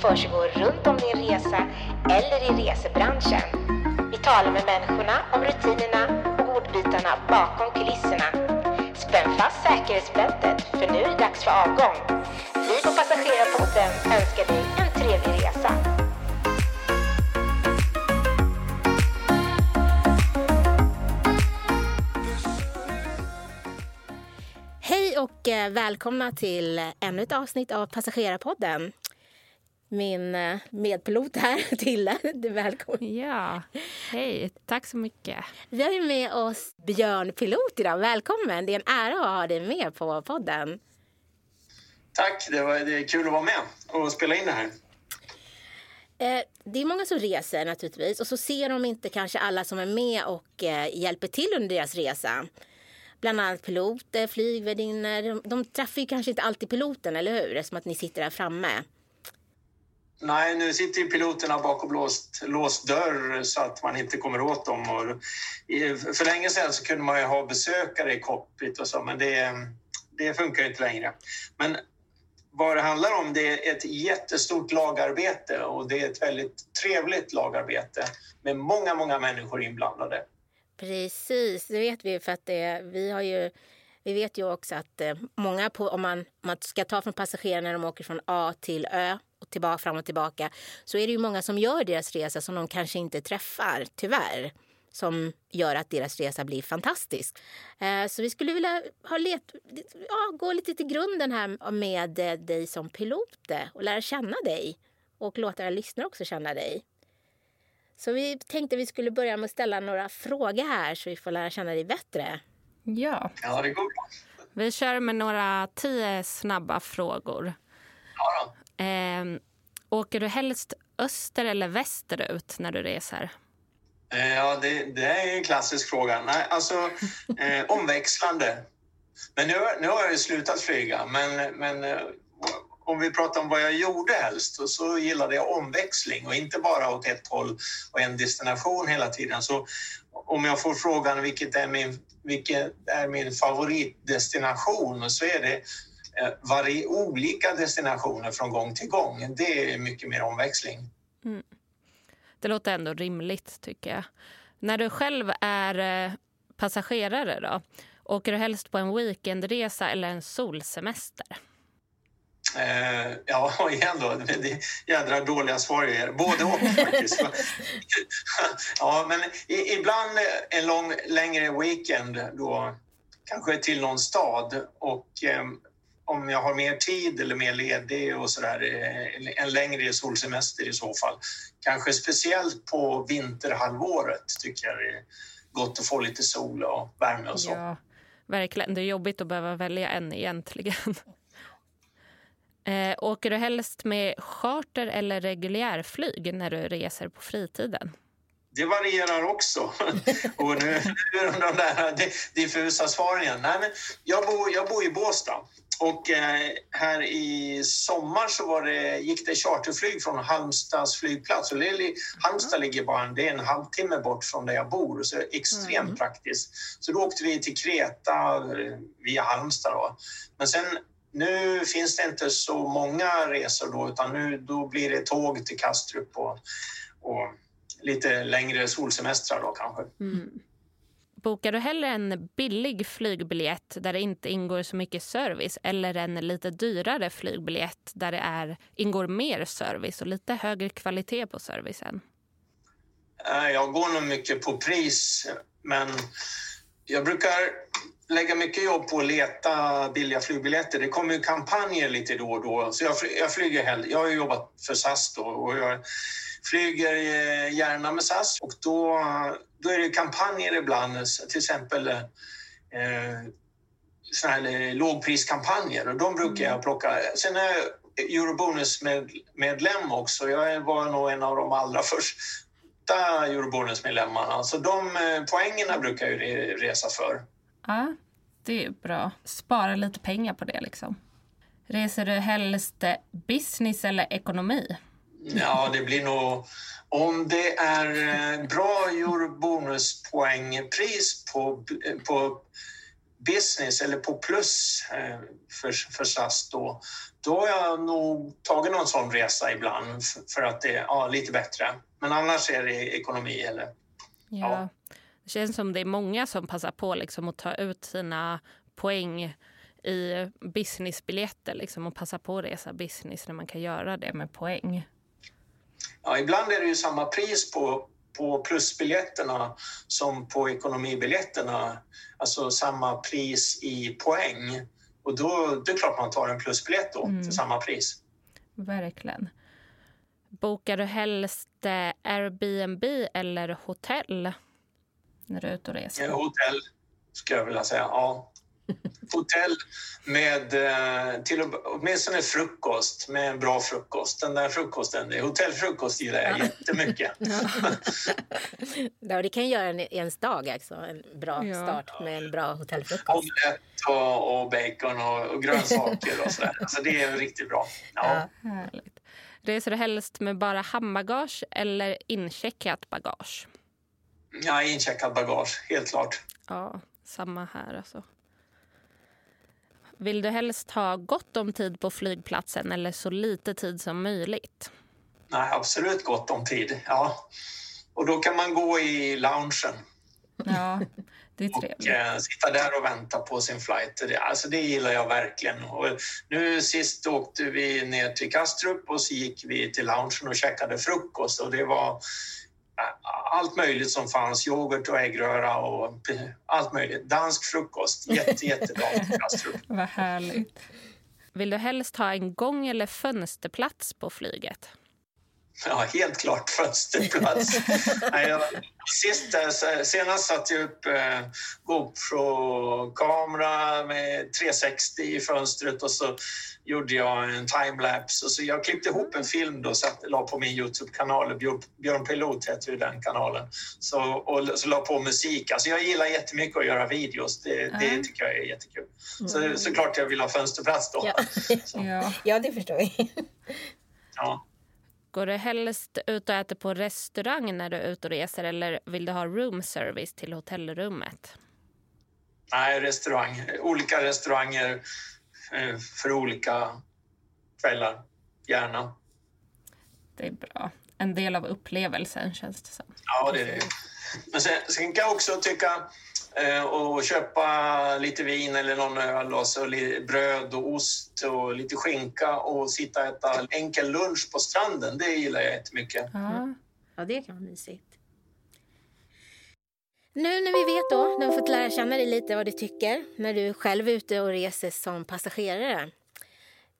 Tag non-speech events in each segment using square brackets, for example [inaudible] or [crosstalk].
försiggår runt om din resa eller i resebranschen. Vi talar med människorna om rutinerna och ordbitarna bakom kulisserna. Spänn fast säkerhetsbältet för nu är det dags för avgång. Vi på Passagerarpodden önskar dig en trevlig resa. Hej och eh, välkomna till ännu ett avsnitt av Passagerarpodden. Min eh, medpilot här, [laughs] Tille, du är välkommen. Ja, hej. Tack så mycket. Vi har ju med oss Björn Pilot idag. Välkommen! Det är en ära att ha dig med på podden. Tack, det, var, det är kul att vara med och spela in det här. Eh, Det är många som reser naturligtvis och så ser de inte kanske alla som är med och eh, hjälper till under deras resa. Bland annat piloter, flygvärdinnor. De, de träffar ju kanske inte alltid piloten, eller hur? Eftersom att ni sitter där framme. Nej, nu sitter ju piloterna bakom låst, låst dörr så att man inte kommer åt dem. Och för länge sedan så kunde man ju ha besökare i cockpit och så, men det, det funkar ju inte längre. Men vad det handlar om det är ett jättestort lagarbete och det är ett väldigt trevligt lagarbete med många, många människor inblandade. Precis, det vet vi för att det, vi har ju vi vet ju också att eh, många, på, om, man, om man ska ta från passagerarna när de åker från A till Ö tillbaka, fram och tillbaka så är det ju många som gör deras resa som de kanske inte träffar, tyvärr. Som gör att deras resa blir fantastisk. Eh, så vi skulle vilja ha let, ja, gå lite till grunden här med eh, dig som pilot eh, och lära känna dig. Och låta era lyssnare också känna dig. Så vi tänkte vi skulle börja med att ställa några frågor här så vi får lära känna dig bättre. Ja, Ja, det går bra. vi kör med några tio snabba frågor. Eh, åker du helst öster eller västerut när du reser? Eh, Ja, det, det är en klassisk fråga. Nej, alltså, [laughs] eh, omväxlande. Men nu, nu har jag ju slutat flyga, men, men eh, om vi pratar om vad jag gjorde helst, så gillade jag omväxling och inte bara åt ett håll och en destination hela tiden. Så om jag får frågan vilket är min, vilket är min favoritdestination så är det eh, varje olika destinationer från gång till gång. Det är mycket mer omväxling. Det låter ändå rimligt, tycker jag. När du själv är eh, passagerare, då, åker du helst på en weekendresa eller en solsemester? Eh, ja, [laughs] igen då. Det är jädra dåliga svar jag ger. Både och [laughs] faktiskt. ja, men ibland en lång, längre weekend då kanske till någon stad och eh, om jag har mer tid eller mer ledig och sådär, en längre solsemester i så fall. Kanske speciellt på vinterhalvåret tycker jag det är gott att få lite sol och värme och så. Ja, verkligen. Det är jobbigt att behöva välja en egentligen. [laughs] Eh, åker du helst med charter eller reguljärflyg när du reser på fritiden? Det varierar också. [laughs] och nu, nu är de där diffusa svaren igen. Nej, men jag, bor, jag bor i Båstad och eh, här i sommar så var det, gick det charterflyg från Halmstads flygplats. Och är- Halmstad ligger bara en, det är en halvtimme bort från där jag bor, så det är extremt Mm. praktiskt. Så då åkte vi till Kreta eh, via Halmstad. Då. Men sen nu finns det inte så många resor då, utan nu då blir det tåg till Kastrup och, och lite längre solsemestrar då kanske. Bokar du hellre en billig flygbiljett där det inte ingår så mycket service eller en lite dyrare flygbiljett där det är, ingår mer service och lite högre kvalitet på servicen? Eh, jag går nog mycket på pris, men jag brukar lägga mycket jobb på att leta billiga flygbiljetter. Det kommer ju kampanjer lite då och då, så jag, jag flyger hellre. Jag har ju jobbat för SAS då och jag flyger eh, gärna med SAS och då, då är det kampanjer ibland, till exempel eh, såna här eh, lågpriskampanjer och de brukar jag plocka. Sen är jag Eurobonus-medlem också. Jag var nog en av de allra första Eurobonus-medlemmarna. Så de eh, poängerna brukar jag resa för. Ja, det är bra. Spara lite pengar på det liksom. Reser du helst business eller ekonomi? Ja, det blir nog... Om det är eh, bra Eurobonuspoängpris på, på business eller på plus eh, för, för SAS då, då har jag nog tagit någon sån resa ibland för att det är ja, lite bättre. Men annars är det ekonomi eller ja. ja. Det känns som det är många som passar på liksom att ta ut sina poäng i businessbiljetter liksom, och passa på att resa business när man kan göra det med poäng. Ja, ibland är det ju samma pris på, på plusbiljetterna som på ekonomibiljetterna. Alltså samma pris i poäng. Och då det är klart man tar en plusbiljett då mm. för samma pris. Verkligen. Bokar du helst eh, Airbnb eller hotell när du är ute och reser? hotell, skulle jag vilja säga. Ja hotell med eh, till och, åtminstone frukost, med en bra frukost. Den där frukosten, hotellfrukost gillar jag ja. jättemycket. [laughs] ja, det kan göra en, ens dag, alltså. en bra ja. start med en bra hotellfrukost. Omelett och, och bacon och, och grönsaker och sådär. [laughs] Alltså, det är riktigt bra. Ja. ja. Reser du helst med bara handbagage eller incheckat bagage? Ja, incheckat bagage, helt klart. Ja, samma här alltså. Vill du helst ha gott om tid på flygplatsen eller så lite tid som möjligt? Nej, absolut gott om tid. Ja. Och då kan man gå i loungen. Ja, det är trevligt. Och eh, sitta där och vänta på sin flight. Det, alltså det gillar jag verkligen. Och nu sist åkte vi ner till Kastrup och så gick vi till loungen och käkade frukost. Och det var allt möjligt som fanns, yoghurt och äggröra och allt möjligt. Dansk frukost, Jätte, jättebra [laughs] Vad härligt. Vill du helst ha en gång eller fönsterplats på flyget? Ja, helt klart fönsterplats. [laughs] sist, eh, senast satte jag upp eh, GoPro-kamera med 360 i fönstret och så gjorde jag en timelapse. Och så jag klippte ihop en film och la på min Youtube-kanal. Björn, Pilot heter ju den kanalen. Så, och så la på musik. Alltså jag gillar jättemycket att göra videos. Det, mm. det tycker jag är jättekul. Så mm. såklart jag vill ha fönsterplats då. Ja, [laughs] ja. det förstår jag. Ja. Går du helst ut och äter på restaurang när du är ute och reser eller vill du ha room service till hotellrummet? Nej, restaurang. Olika restauranger eh, för olika kvällar, gärna. Det är bra. En del av upplevelsen känns det som. Ja, det är det. Men sen, sen kan jag också tycka och köpa lite vin eller någon öl och så bröd och ost och lite skinka och sitta och äta enkel lunch på stranden. Det gillar jag jättemycket. Ja, ja det kan vara mysigt. Nu när vi vet då, när vi fått lära känna dig lite vad du tycker när du själv är ute och reser som passagerare.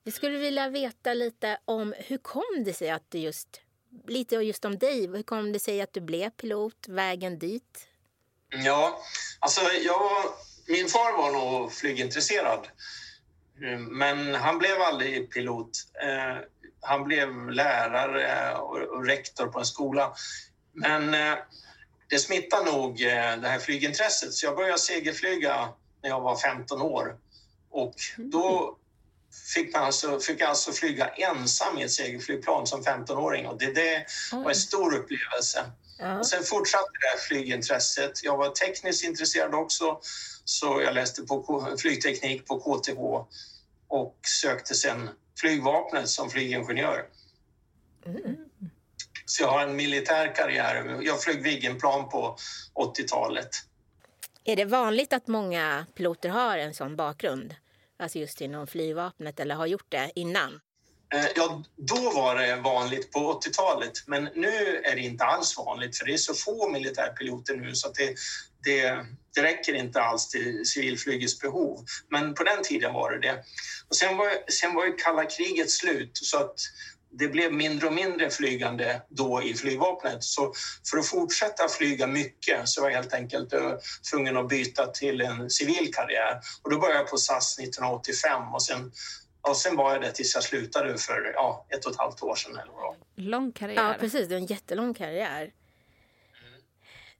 Vi skulle vilja veta lite om hur kom det sig att du just, lite just om dig, hur kom det sig att du blev pilot, vägen dit? Ja, alltså jag, min far var nog flygintresserad. Men han blev aldrig pilot. Eh, han blev lärare och rektor på en skola. Men eh, det smittade nog eh, det här flygintresset så jag började segelflyga när jag var 15 år. Och då fick, man alltså, fick alltså flyga ensam i ett segelflygplan som 15-åring och det, det var en stor upplevelse. Ja. Och sen fortsatte det här flygintresset. Jag var tekniskt intresserad också, så jag läste på flygteknik på KTH och sökte sen flygvapnet som flygingenjör. Mm. Så jag har en militär karriär. Jag flög Viggenplan på 80-talet. Är det vanligt att många piloter har en sån bakgrund? Alltså just inom flygvapnet eller har gjort det innan? Eh, ja, då var det vanligt på 80-talet, men nu är det inte alls vanligt för det är så få militärpiloter nu så att det, det, det räcker inte alls till civilflygets behov. Men på den tiden var det det. Och sen, var, sen var ju kalla kriget slut så att det blev mindre och mindre flygande då i flygvapnet. Så för att fortsätta flyga mycket så var jag helt enkelt eh, tvungen att byta till en civil karriär. Och då började jag på SAS 1985 och sen och sen var jag det tills jag slutade för ja, ett och ett halvt år sedan. Eller vad. Lång karriär. Ja, precis. Det är en jättelång karriär.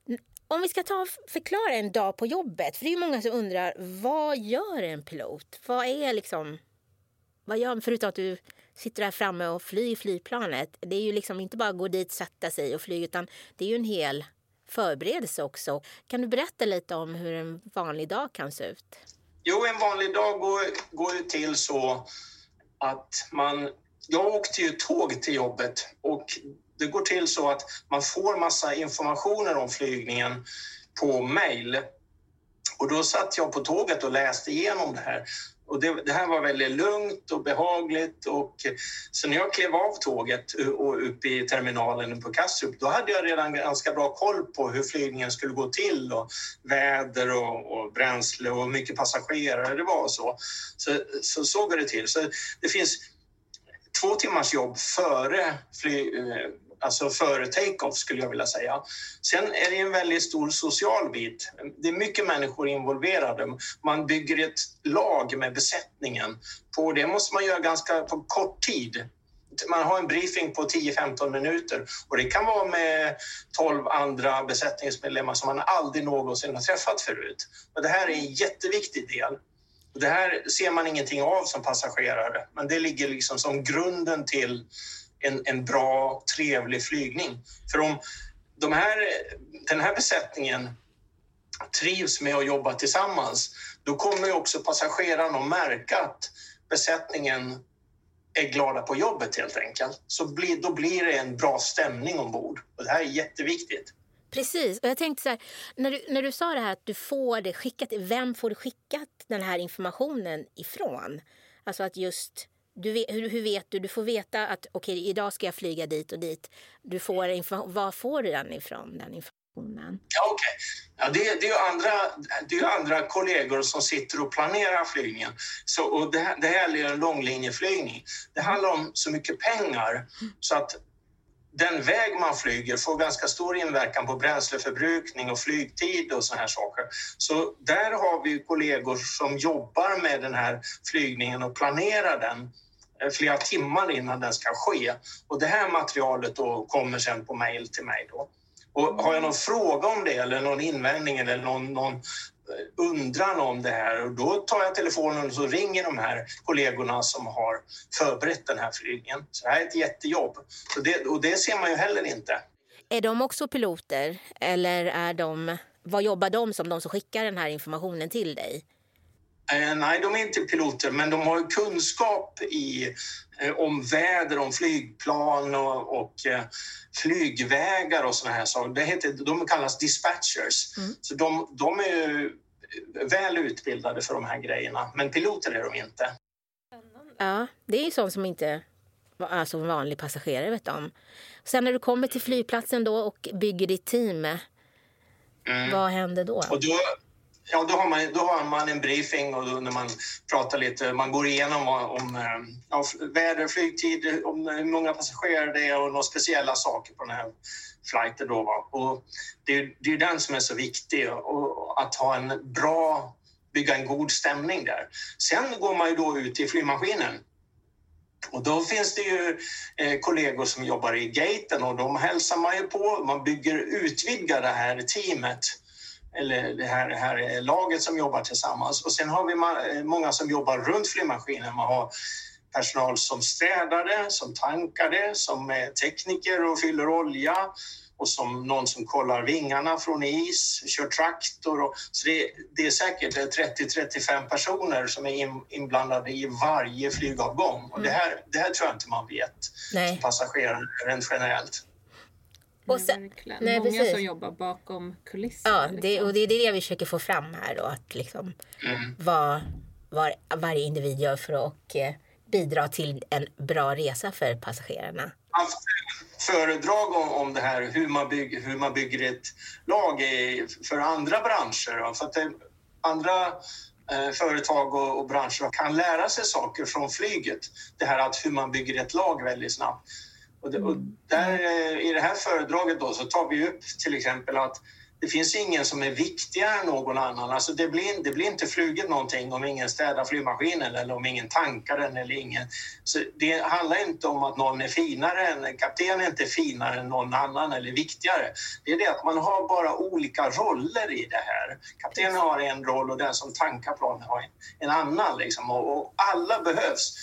Mm. Om vi ska ta förklara en dag på jobbet. För det är många som undrar, vad gör en pilot? Vad är liksom... Vad gör, förutom att du sitter där framme och flyger flygplanet. Det är ju liksom inte bara att gå dit, sätta sig och flyga utan det är ju en hel förberedelse också. Kan du berätta lite om hur en vanlig dag kan se ut? Jo, en vanlig dag går, går ju till så att man... Jag åkte ju tåg till jobbet och det går till så att man får massa informationer om flygningen på mejl. Och då satt jag på tåget och läste igenom det här. Och det, det, här var väldigt lugnt och behagligt. Och, så när jag klev av tåget och upp i terminalen på Kastrup, då hade jag redan ganska bra koll på hur flygningen skulle gå till och väder och, och bränsle och hur mycket passagerare det var och så. Så, så såg det till. Så det finns två timmars jobb före fly, eh, alltså före take-off skulle jag vilja säga. Sen är det en väldigt stor social bit. Det är mycket människor involverade. Man bygger ett lag med besättningen. På det måste man göra ganska på kort tid. Man har en briefing på 10-15 minuter och det kan vara med 12 andra besättningsmedlemmar som man aldrig någonsin har träffat förut. Och det här är en jätteviktig del. Det här ser man ingenting av som passagerare, men det ligger liksom som grunden till en, en bra, trevlig flygning. För om de här, den här besättningen trivs med att jobba tillsammans, då kommer också passagerarna att märka att besättningen är glada på jobbet helt enkelt. Så bli, då blir det en bra stämning ombord. Och det här är jätteviktigt. Precis. Och jag tänkte så här, när du, när du sa det här att du får det skickat, vem får du skickat den här informationen ifrån? Alltså att just du vet, hur, hur, vet du? Du får veta att okej, okay, idag ska jag flyga dit och dit. Du får information. Var får du den ifrån? Den informationen? Ja, okay. ja, det, det, är andra, det är andra kollegor som sitter och planerar flygningen. Så, och det, det här är en långlinjeflygning. Det handlar om så mycket pengar så att den väg man flyger får ganska stor inverkan på bränsleförbrukning och flygtid och såna här saker. Så där har vi kollegor som jobbar med den här flygningen och planerar den eh, flera timmar innan den ska ske. Och det här materialet då kommer sen på mejl till mig. Då. Och har jag någon fråga om det eller någon invändning eller någon, någon undran om det här och då tar jag telefonen och så ringer de här kollegorna som har förberett den här flygningen. Så det här är ett jättejobb och det, och det ser man ju heller inte. Är de också piloter eller är de, vad jobbar de som, de som skickar den här informationen till dig? Eh, nej, de är inte piloter, men de har kunskap i, eh, om väder, om flygplan och, och eh, flygvägar och såna här saker. Det heter, de kallas dispatchers. Mm. Så de, de är väl utbildade för de här grejerna, men piloter är de inte. Ja, det är ju sånt som inte alltså en vanlig passagerare vet om. Sen när du kommer till flygplatsen då och bygger ditt team, mm. vad händer då? Och då Ja, då har, man, då har man en briefing och när man pratar lite, man går igenom om eh, ja, väder, flygtid, om eh, hur många passagerare det är och några speciella saker på den här flighten. Då, va? Och det, är, det är den som är så viktig, och, att ha en bra, bygga en god stämning där. Sen går man ju då ut i flygmaskinen och då finns det ju eh, kollegor som jobbar i gaten och de hälsar man ju på. Man bygger, utvidgar det här teamet eller det här, det här laget som jobbar tillsammans. Och sen har vi många som jobbar runt flygmaskinen. Man har personal som städar det, som tankar det, som är tekniker och fyller olja och som någon som kollar vingarna från is, kör traktor. Och, så det, det är säkert 30-35 personer som är in, inblandade i varje flygavgång. Och det, mm. här, det här tror jag inte man vet Nej. som passagerare rent generellt. Och sen, nej, Många precis. som jobbar bakom kulisserna. Ja, det, liksom. och det är det vi försöker få fram här då. Att liksom, mm. vad, vad varje individ gör för att eh, bidra till en bra resa för passagerarna. Haft föredrag om, om det här hur man, bygger, hur man bygger ett lag i, för andra branscher. Då. För att det, andra eh, företag och, och branscher kan lära sig saker från flyget. Det här att hur man bygger ett lag väldigt snabbt. Och, det, och där, eh, I det här föredraget då så tar vi upp till exempel att det finns ingen som är viktigare än någon annan. Alltså det, blir, det blir inte fluget någonting om ingen städar flygmaskinen eller om ingen tankar den eller ingen. Så det handlar inte om att någon är finare än kaptenen är inte finare än någon annan eller viktigare. Det är det att man har bara olika roller i det här. Kaptenen har en roll och den som tankar planet har en, en annan. Liksom. Och, och alla behövs.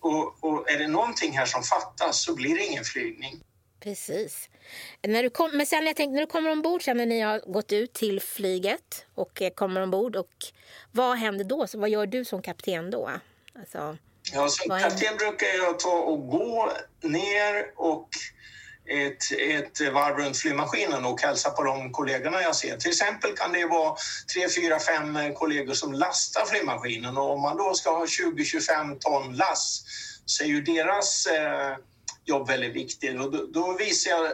Och, och, är det någonting här som fattas så blir det ingen flygning. Precis. När du kom, men sen jag tänkte, när du kommer ombord, sen när ni har gått ut till flyget och eh, kommer ombord, och vad händer då? Så vad gör du som kapten då? Alltså, Ja, som kapten brukar jag ta och gå ner och ett, ett varv runt flygmaskinen och hälsa på de kollegorna jag ser. Till exempel kan det vara tre, fyra, fem kollegor som lastar flygmaskinen och om man då ska ha 20-25 ton lass så är ju deras eh, jobb väldigt viktigt och då, då visar jag eh,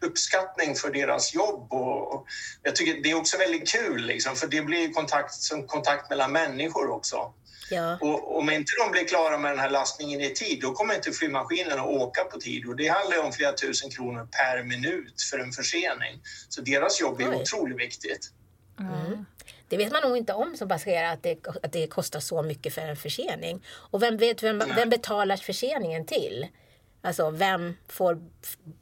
uppskattning för deras jobb. Och, jag tycker det är också väldigt kul, liksom, för det blir kontakt, som kontakt mellan människor också. Ja. Och om inte de blir klara med den här lastningen i tid, då kommer inte flygmaskinen att åka på tid. Och det handlar om flera tusen kronor per minut för en försening. Så deras jobb är Oj. otroligt viktigt. Mm. Det vet man nog inte om som passagerare att det, att det kostar så mycket för en försening. Och vem, vet, vem, vem betalar förseningen till? Alltså vem får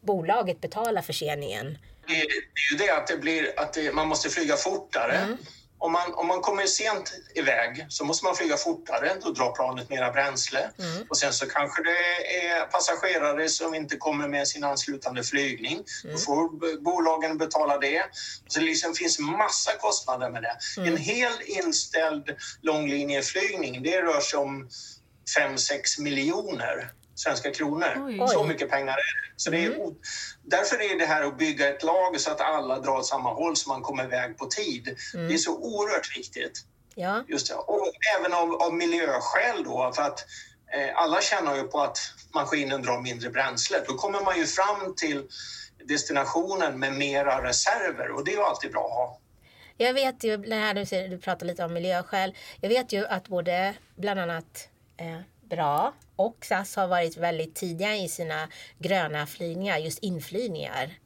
bolaget betala förseningen? Det, är ju det att, det blir, att det, man måste flyga fortare. Mm om man, om man kommer sent iväg så måste man flyga fortare, då drar planet mera bränsle. Mm. Och sen så kanske det är passagerare som inte kommer med sin anslutande flygning. Mm. Då får bolagen betala det. Så det liksom finns massa kostnader med det. Mm. En hel inställd långlinjeflygning, det rör sig om 5-6 miljoner svenska kronor. Oj. Så mycket pengar är det. Så det är, mm. Därför är det här att bygga ett lag så att alla drar åt samma håll så man kommer iväg på tid. Mm. Det är så oerhört viktigt. Ja. Just det. Och även av, av miljöskäl då, för att eh, alla tjänar ju på att maskinen drar mindre bränsle. Då kommer man ju fram till destinationen med mera reserver och det är ju alltid bra att ha. Jag vet ju, här du, du pratar lite om miljöskäl. Jag vet ju att både bland annat eh, bra och SAS har varit väldigt tidiga i sina gröna flygningar, just inflygningar.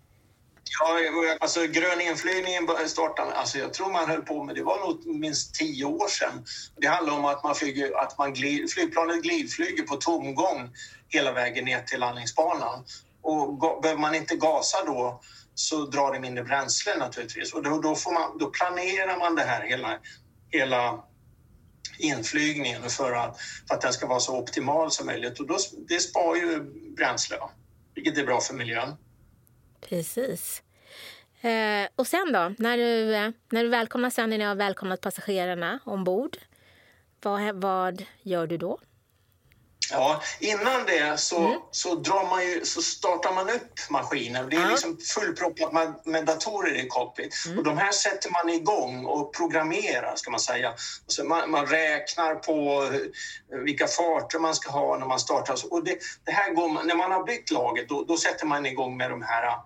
Ja, alltså grön inflygningen startade, alltså jag tror man höll på med, det var nog minst tio år sedan. Det handlar om att man flyger, att man glid, flygplanet glidflyger på tomgång hela vägen ner till landningsbanan. Och behöver man inte gasa då så drar det mindre bränsle naturligtvis. Och då, då, får man, då planerar man det här hela, hela inflygningen för att, för att den ska vara så optimal som möjligt. Och då, det sparar ju bränsle, vilket är bra för miljön. Precis. Eh, och sen då, när du, när du välkomnar sen när ni har välkomnat passagerarna ombord, vad, vad gör du då? Ja, innan det så, mm. så, drar man ju, så startar man upp maskinen. Det är ja. liksom fullproppat med, med datorer i cockpit. Mm. Och de här sätter man igång och programmerar, ska man säga. Man, man, räknar på vilka farter man ska ha när man startar. Och det, det här går man, när man har byggt laget, då, då sätter man igång med de här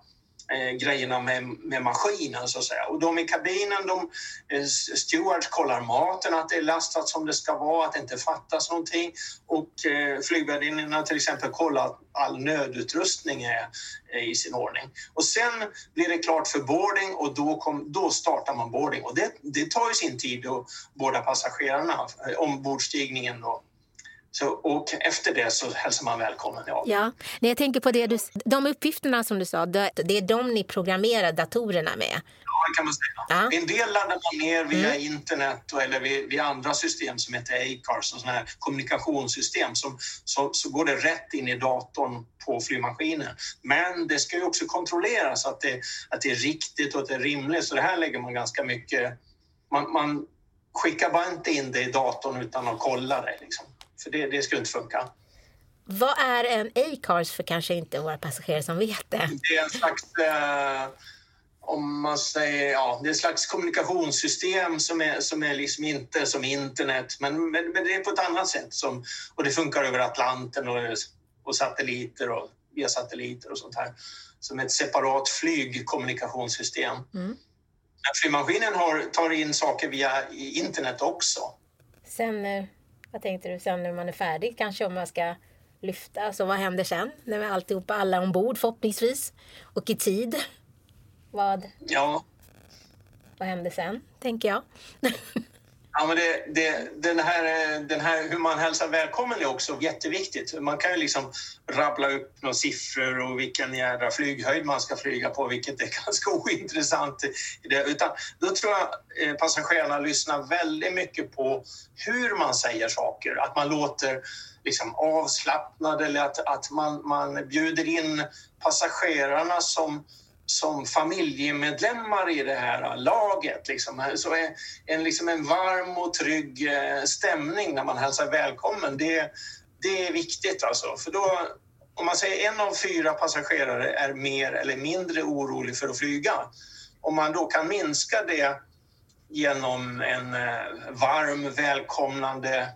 eh, grejerna med, med maskinen så att säga. Och de i kabinen, de, eh, stewards kollar maten, att det är lastat som det ska vara, att det inte fattas någonting. Och eh, flygvärdinnorna till exempel kollar att all nödutrustning är, eh, i sin ordning. Och sen blir det klart för boarding och då, kom, då startar man boarding. Och det, det tar ju sin tid att båda passagerarna, eh, ombordstigningen då så, och efter det så hälsar man välkommen. Ja. Ja. När jag tänker på det du, de uppgifterna som du sa, det, det är de ni programmerar datorerna med? Ja, kan man säga. Ja. En del laddar man ner via mm. internet eller via, andra system som heter Acars, sådana här kommunikationssystem. Som, så, så går det rätt in i datorn på flygmaskinen. Men det ska ju också kontrolleras att det, att det är riktigt och att det är rimligt. Så det här lägger man ganska mycket... Man, man skickar bara inte in det i datorn utan att kolla det. Liksom. För det, det skulle inte funka. Vad är en A-cars för kanske inte våra passagerare som vet det? Det är en slags, eh, om man säger, ja, det är ett slags kommunikationssystem som är, som är liksom inte som internet, men, men, men, det är på ett annat sätt. Som, och det funkar över Atlanten och, och satelliter och via satelliter och sånt här. Som ett separat flygkommunikationssystem. Mm. Men flygmaskinen har, tar in saker via internet också. Sen eh, vad tänkte du sen när man är färdig? Kanske om man ska lyfta. Så alltså, vad händer sen? När vi alltihopa, alla ombord förhoppningsvis. Och i tid. Vad? Ja. Vad händer sen, tänker jag. [laughs] Ja, men det, det, den, här, den här hur man hälsar välkommen är också jätteviktigt. Man kan ju liksom rabbla upp några siffror och vilken jädra flyghöjd man ska flyga på, vilket är [laughs] ganska ointressant. I det. Utan då tror jag eh, passagerarna lyssnar väldigt mycket på hur man säger saker. Att man låter liksom avslappnad eller att, att man, man bjuder in passagerarna som som familjemedlemmar i det här laget. Liksom. Så en, liksom en varm och trygg eh, stämning när man hälsar välkommen, det, det är viktigt. Alltså. För då, om man säger en av fyra passagerare är mer eller mindre orolig för att flyga, om man då kan minska det genom en eh, varm, välkomnande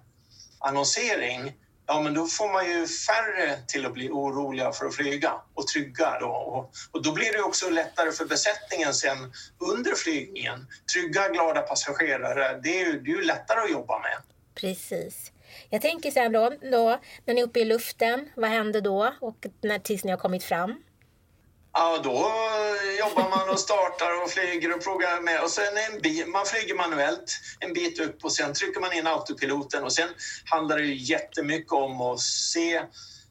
annonsering ja men då får man ju färre till att bli oroliga för att flyga och trygga. Då. Och, och då blir det också lättare för besättningen sen under flygningen. Trygga, glada passagerare, det är ju, det är ju lättare att jobba med. Precis. Jag tänker sen då, då, när ni är uppe i luften, vad händer då och när, tills ni har kommit fram? Ja, då eh, jobbar man och startar och flyger och programmerar. Och sen en bit, man flyger manuellt en bit upp och sen trycker man in autopiloten. Och sen handlar det ju jättemycket om att se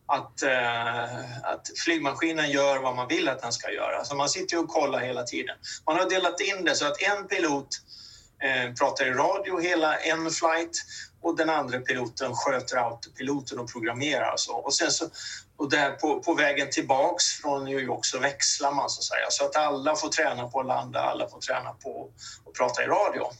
att, eh, att flygmaskinen gör vad man vill att den ska göra. Så man sitter ju och kollar hela tiden. Man har delat in det så att en pilot eh, pratar i radio hela en flight och den andra piloten sköter autopiloten och programmerar. Och, så. och sen så och där på, på vägen tillbaks från New York så växlar man så att säga. Så att alla får träna på att landa, alla får träna på att prata i radio.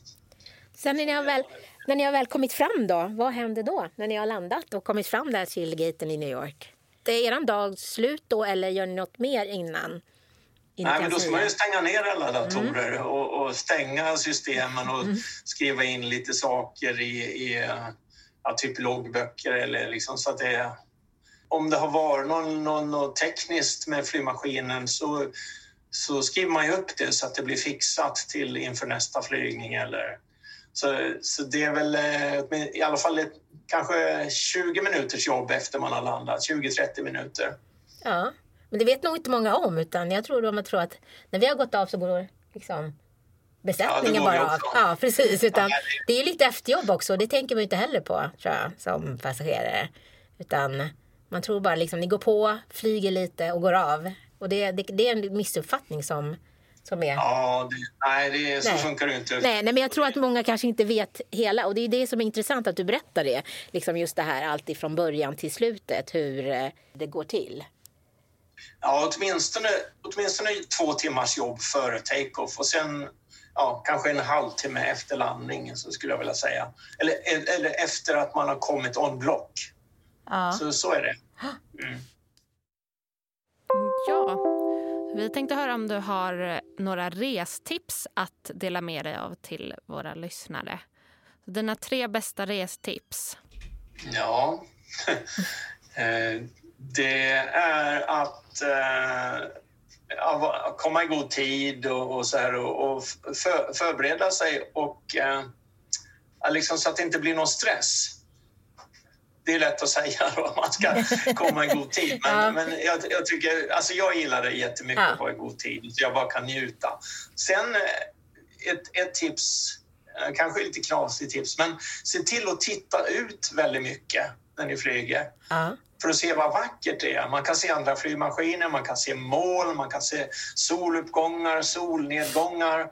Sen när ni har väl, när ni har väl kommit fram då, vad händer då? När ni har landat och kommit fram där till gaten i New York? Det är er dag slut då eller gör ni något mer innan? Nej, men då ska man ju stänga ner alla datorer mm. och, och, stänga systemen och mm. skriva in lite saker i, i ja, typ loggböcker eller liksom så att det om det har varit något, något, något tekniskt med flygmaskinen så, så skriver man ju upp det så att det blir fixat till inför nästa flygning. Eller, så, så det är väl eh, i alla fall ett, kanske 20 minuters jobb efter man har landat, 20-30 minuter. Ja, men det vet nog inte många om utan jag tror de tror att när vi har gått av så går liksom besättningen ja, bara av. Ja, precis. Utan det är lite efterjobb också. Det tänker man inte heller på tror jag, som passagerare. Utan man tror bara liksom ni går på, flyger lite och går av. Och det, det, det är en missuppfattning som, som är... Ja, det, nej, det, så nej. funkar det inte. Nej, nej, men jag tror att många kanske inte vet hela. Och det är det som är intressant att du berättar det. Liksom just det här allt ifrån början till slutet, hur eh, det går till. Ja, åtminstone, åtminstone två timmars jobb före take-off och sen ja, kanske en halvtimme efter landningen, så skulle jag vilja säga. Eller, eller efter att man har kommit on block. Ja. Så, så är det. Mm. Ja. Vi tänkte höra om du har några restips att dela med dig av till våra lyssnare. Dina tre bästa restips. Ja, [laughs] eh, det är att eh, komma i god tid och, så här och, för, förbereda sig och eh, liksom så att det inte blir någon stress det är lätt att säga då, att man ska komma i god tid. Men, [laughs] ja. men jag, jag, tycker, alltså jag gillar det jättemycket ja. att vara i god tid, så jag bara kan njuta. Sen eh, ett, ett tips, eh, kanske lite knasigt tips, men se till att titta ut väldigt mycket när ni flyger. Ja. För att se vad vackert det är. Man kan se andra flygmaskiner, man kan se moln, man kan se soluppgångar, solnedgångar.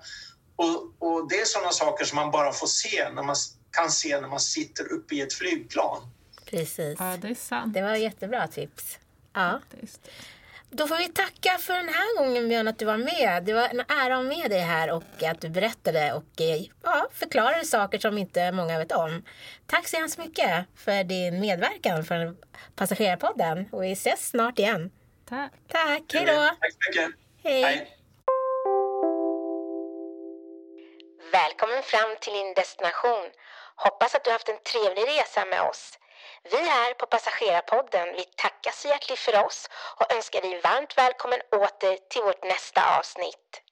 Och, och det är sådana saker som man bara får se när man kan se när man sitter uppe i ett flygplan. Precis. Ja, det är sant. Det var jättebra tips. Ja. Då får vi tacka för den här gången Björn att du var med. Det var en ära att med dig här och att du berättade och eh, ja, förklarade saker som inte många vet om. Tack så hemskt mycket för din medverkan för Passagerarpodden och vi ses snart igen. Tack. Tack, hej då. Tack så mycket. Hej. hej. Välkommen fram till din destination. Hoppas att du haft en trevlig resa med oss. Vi här på Passagerarpodden vi tackar så hjärtligt för oss och önskar dig varmt välkommen åter till vårt nästa avsnitt.